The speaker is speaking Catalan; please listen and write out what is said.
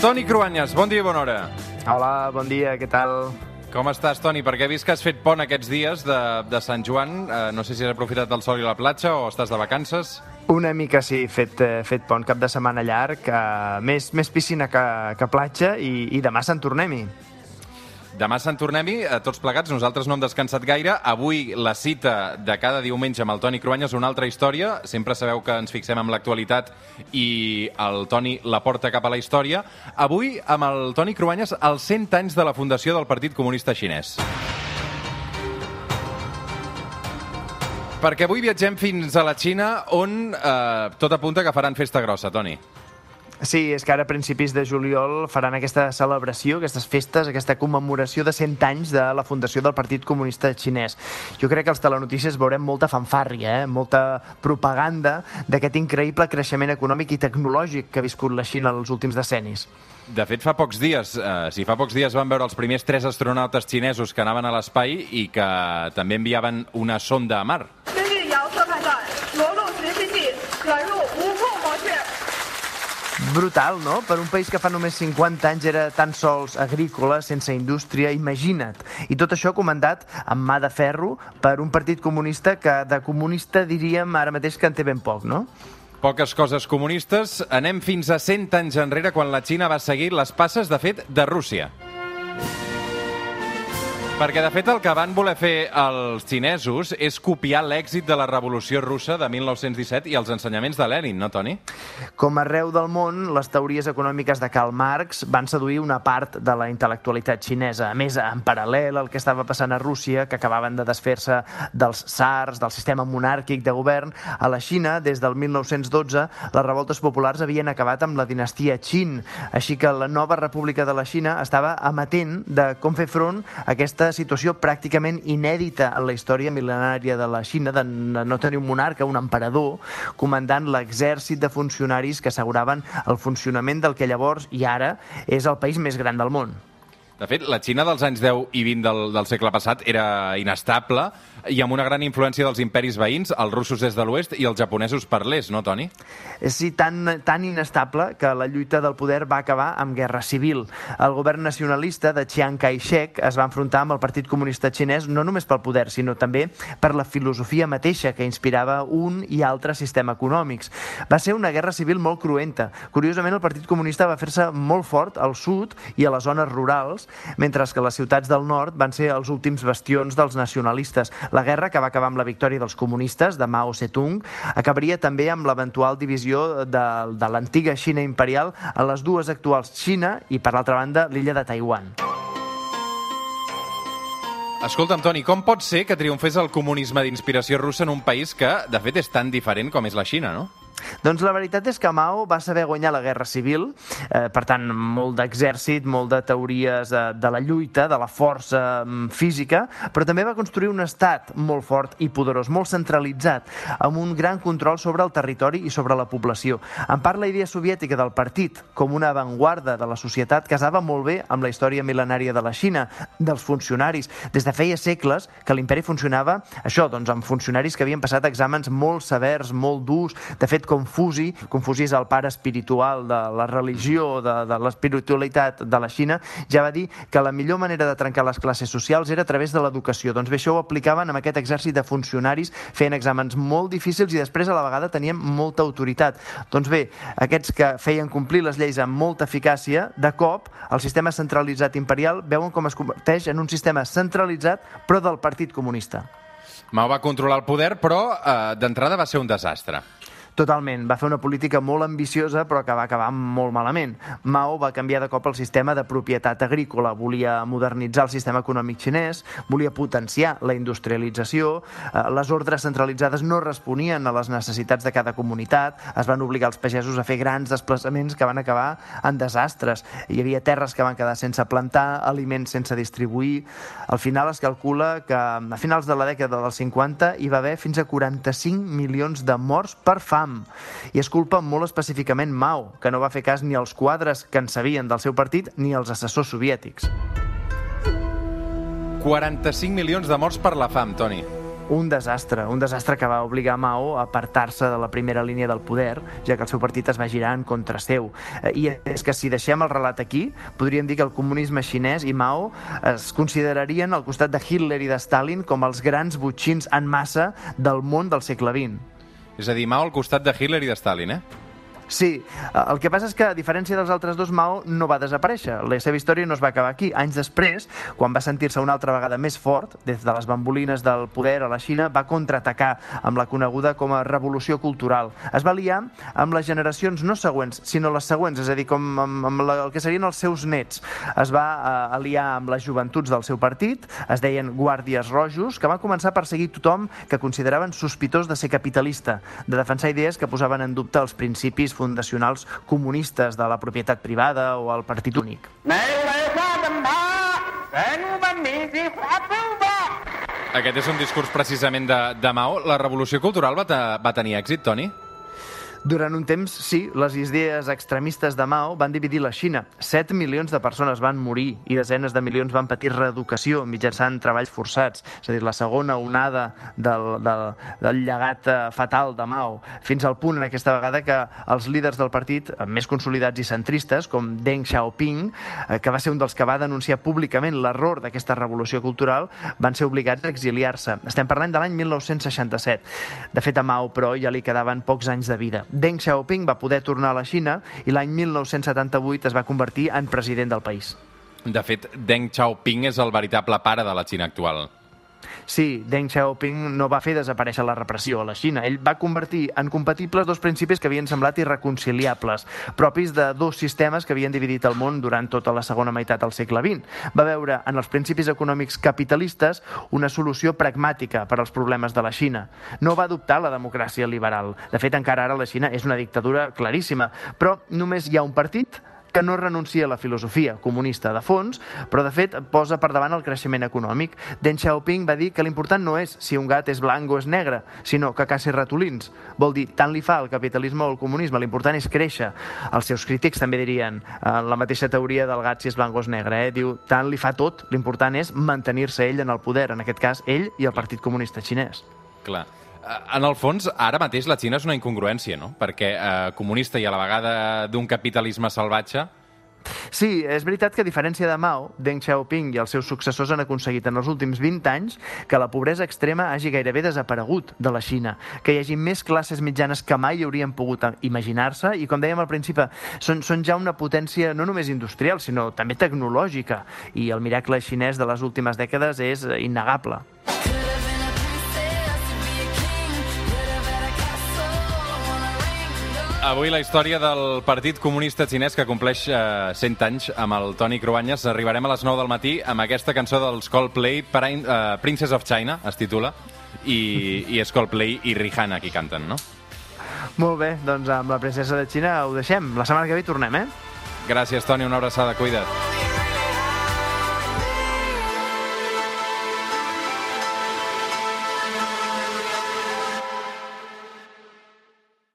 Toni Cruanyes, bon dia i bona hora. Hola, bon dia, què tal? Com estàs, Toni? Perquè he vist que has fet pont aquests dies de, de Sant Joan. Eh, no sé si has aprofitat del sol i la platja o estàs de vacances. Una mica sí, fet, eh, fet pont, cap de setmana llarg, eh, més, més piscina que, que platja i, i demà se'n tornem-hi. Demà se'n tornem-hi, eh, tots plegats. Nosaltres no hem descansat gaire. Avui la cita de cada diumenge amb el Toni Cruanyes, una altra història. Sempre sabeu que ens fixem en l'actualitat i el Toni la porta cap a la història. Avui, amb el Toni Cruanyes, els 100 anys de la fundació del Partit Comunista Xinès. Perquè avui viatgem fins a la Xina, on eh, tot apunta que faran festa grossa, Toni. Sí, és que ara a principis de juliol faran aquesta celebració, aquestes festes, aquesta commemoració de 100 anys de la fundació del Partit Comunista Xinès. Jo crec que als telenotícies veurem molta fanfàrria, eh? molta propaganda d'aquest increïble creixement econòmic i tecnològic que ha viscut la Xina els últims decennis. De fet, fa pocs dies, eh, si fa pocs dies van veure els primers tres astronautes xinesos que anaven a l'espai i que també enviaven una sonda a mar. Brutal, no? Per un país que fa només 50 anys era tan sols agrícola, sense indústria, imagina't. I tot això comandat amb mà de ferro per un partit comunista que de comunista diríem ara mateix que en té ben poc, no? Poques coses comunistes. Anem fins a 100 anys enrere, quan la Xina va seguir les passes, de fet, de Rússia. Perquè, de fet, el que van voler fer els xinesos és copiar l'èxit de la Revolució Russa de 1917 i els ensenyaments de Lenin, no, Toni? Com arreu del món, les teories econòmiques de Karl Marx van seduir una part de la intel·lectualitat xinesa. A més, en paral·lel al que estava passant a Rússia, que acabaven de desfer-se dels SARS, del sistema monàrquic de govern, a la Xina, des del 1912, les revoltes populars havien acabat amb la dinastia Qin. Així que la nova república de la Xina estava amatent de com fer front a aquesta situació pràcticament inèdita en la història mil·lenària de la Xina, de no tenir un monarca, un emperador, comandant l'exèrcit de funcionaris que asseguraven el funcionament del que llavors i ara és el país més gran del món. De fet, la Xina dels anys 10 i 20 del, del segle passat era inestable i amb una gran influència dels imperis veïns, els russos des de l'oest i els japonesos per l'est, no, Toni? Sí, tan, tan inestable que la lluita del poder va acabar amb guerra civil. El govern nacionalista de Chiang Kai-shek es va enfrontar amb el Partit Comunista Xinès no només pel poder, sinó també per la filosofia mateixa que inspirava un i altre sistema econòmics. Va ser una guerra civil molt cruenta. Curiosament, el Partit Comunista va fer-se molt fort al sud i a les zones rurals, mentre que les ciutats del nord van ser els últims bastions dels nacionalistes. La guerra, que va acabar amb la victòria dels comunistes, de Mao Zedong, acabaria també amb l'eventual divisió de, de l'antiga Xina imperial a les dues actuals Xina i, per l'altra banda, l'illa de Taiwan. Escolta'm, Toni, com pot ser que triomfés el comunisme d'inspiració russa en un país que, de fet, és tan diferent com és la Xina, no? Doncs la veritat és que Mao va saber guanyar la guerra civil, eh, per tant, molt d'exèrcit, molt de teories de, de la lluita, de la força mm, física, però també va construir un estat molt fort i poderós, molt centralitzat, amb un gran control sobre el territori i sobre la població. En part, la idea soviètica del partit com una avantguarda de la societat casava molt bé amb la història mil·lenària de la Xina, dels funcionaris. Des de feia segles que l'imperi funcionava, això, doncs, amb funcionaris que havien passat exàmens molt severs, molt durs. De fet, Confuci, Confuci és el pare espiritual de la religió, de, de l'espiritualitat de la Xina, ja va dir que la millor manera de trencar les classes socials era a través de l'educació. Doncs bé, això ho aplicaven amb aquest exèrcit de funcionaris feien exàmens molt difícils i després a la vegada tenien molta autoritat. Doncs bé, aquests que feien complir les lleis amb molta eficàcia, de cop, el sistema centralitzat imperial veuen com es converteix en un sistema centralitzat però del Partit Comunista. Mao va controlar el poder, però eh, d'entrada va ser un desastre. Totalment. Va fer una política molt ambiciosa, però que va acabar molt malament. Mao va canviar de cop el sistema de propietat agrícola. Volia modernitzar el sistema econòmic xinès, volia potenciar la industrialització, eh, les ordres centralitzades no responien a les necessitats de cada comunitat, es van obligar els pagesos a fer grans desplaçaments que van acabar en desastres. Hi havia terres que van quedar sense plantar, aliments sense distribuir... Al final es calcula que a finals de la dècada dels 50 hi va haver fins a 45 milions de morts per fam. I és culpa molt específicament Mao, que no va fer cas ni als quadres que en sabien del seu partit ni als assessors soviètics. 45 milions de morts per la fam, Toni. un desastre, un desastre que va obligar Mao a apartar-se de la primera línia del poder, ja que el seu partit es va girar en contra seu. Eh, I és que si deixem el relat aquí, podríem dir que el comunisme xinès i Mao es considerarien al costat de Hitler i de Stalin com els grans butxins en massa del món del segle XX. És a dir, Mao al costat de Hitler i de Stalin, eh? Sí, eh, el que passa és que, a diferència dels altres dos, Mao no va desaparèixer. La seva història no es va acabar aquí. Anys després, quan va sentir-se una altra vegada més fort, des de les bambolines del poder a la Xina, va contraatacar amb la coneguda com a revolució cultural. Es va liar amb les generacions no següents, sinó les següents, és a dir, com amb, amb la, el que serien els seus nets. Es va uh, aliar amb les joventuts del seu partit, es deien guàrdies rojos, que van començar a perseguir tothom que consideraven sospitós de ser capitalista, de defensar idees que posaven en dubte els principis fundacionals comunistes de la propietat privada o el partit únic. Aquest és un discurs precisament de, de Mao. La revolució cultural va, te, va tenir èxit, Toni? Durant un temps, sí, les idees extremistes de Mao van dividir la Xina. 7 milions de persones van morir i desenes de milions van patir reeducació mitjançant treballs forçats, és a dir, la segona onada del, del, del llegat eh, fatal de Mao, fins al punt en aquesta vegada que els líders del partit, eh, més consolidats i centristes, com Deng Xiaoping, eh, que va ser un dels que va denunciar públicament l'error d'aquesta revolució cultural, van ser obligats a exiliar-se. Estem parlant de l'any 1967. De fet, a Mao, però, ja li quedaven pocs anys de vida. Deng Xiaoping va poder tornar a la Xina i l'any 1978 es va convertir en president del país. De fet, Deng Xiaoping és el veritable pare de la Xina actual. Sí, Deng Xiaoping no va fer desaparèixer la repressió a la Xina. Ell va convertir en compatibles dos principis que havien semblat irreconciliables, propis de dos sistemes que havien dividit el món durant tota la segona meitat del segle XX. Va veure en els principis econòmics capitalistes una solució pragmàtica per als problemes de la Xina. No va adoptar la democràcia liberal. De fet, encara ara la Xina és una dictadura claríssima, però només hi ha un partit que no renuncia a la filosofia comunista de fons, però de fet posa per davant el creixement econòmic. Deng Xiaoping va dir que l'important no és si un gat és blanc o és negre, sinó que caci ratolins. Vol dir, tant li fa el capitalisme o el comunisme, l'important és créixer. Els seus crítics també dirien eh, la mateixa teoria del gat si és blanc o és negre. Eh? Diu, tant li fa tot, l'important és mantenir-se ell en el poder, en aquest cas ell i el Partit Comunista Xinès. Clar. Eh, En el fons, ara mateix la Xina és una incongruència, no? Perquè eh, comunista i a la vegada d'un capitalisme salvatge, Sí, és veritat que a diferència de Mao, Deng Xiaoping i els seus successors han aconseguit en els últims 20 anys que la pobresa extrema hagi gairebé desaparegut de la Xina, que hi hagi més classes mitjanes que mai haurien pogut imaginar-se i, com dèiem al principi, són, són ja una potència no només industrial, sinó també tecnològica i el miracle xinès de les últimes dècades és innegable. Avui la història del Partit Comunista Xinès que compleix eh, 100 anys amb el Toni Cruanyes. Arribarem a les 9 del matí amb aquesta cançó dels Coldplay, eh, Princess of China, es titula, i, i és Coldplay i Rihanna qui canten, no? Molt bé, doncs amb la princesa de Xina ho deixem. La setmana que ve tornem, eh? Gràcies, Toni, una abraçada, cuida't.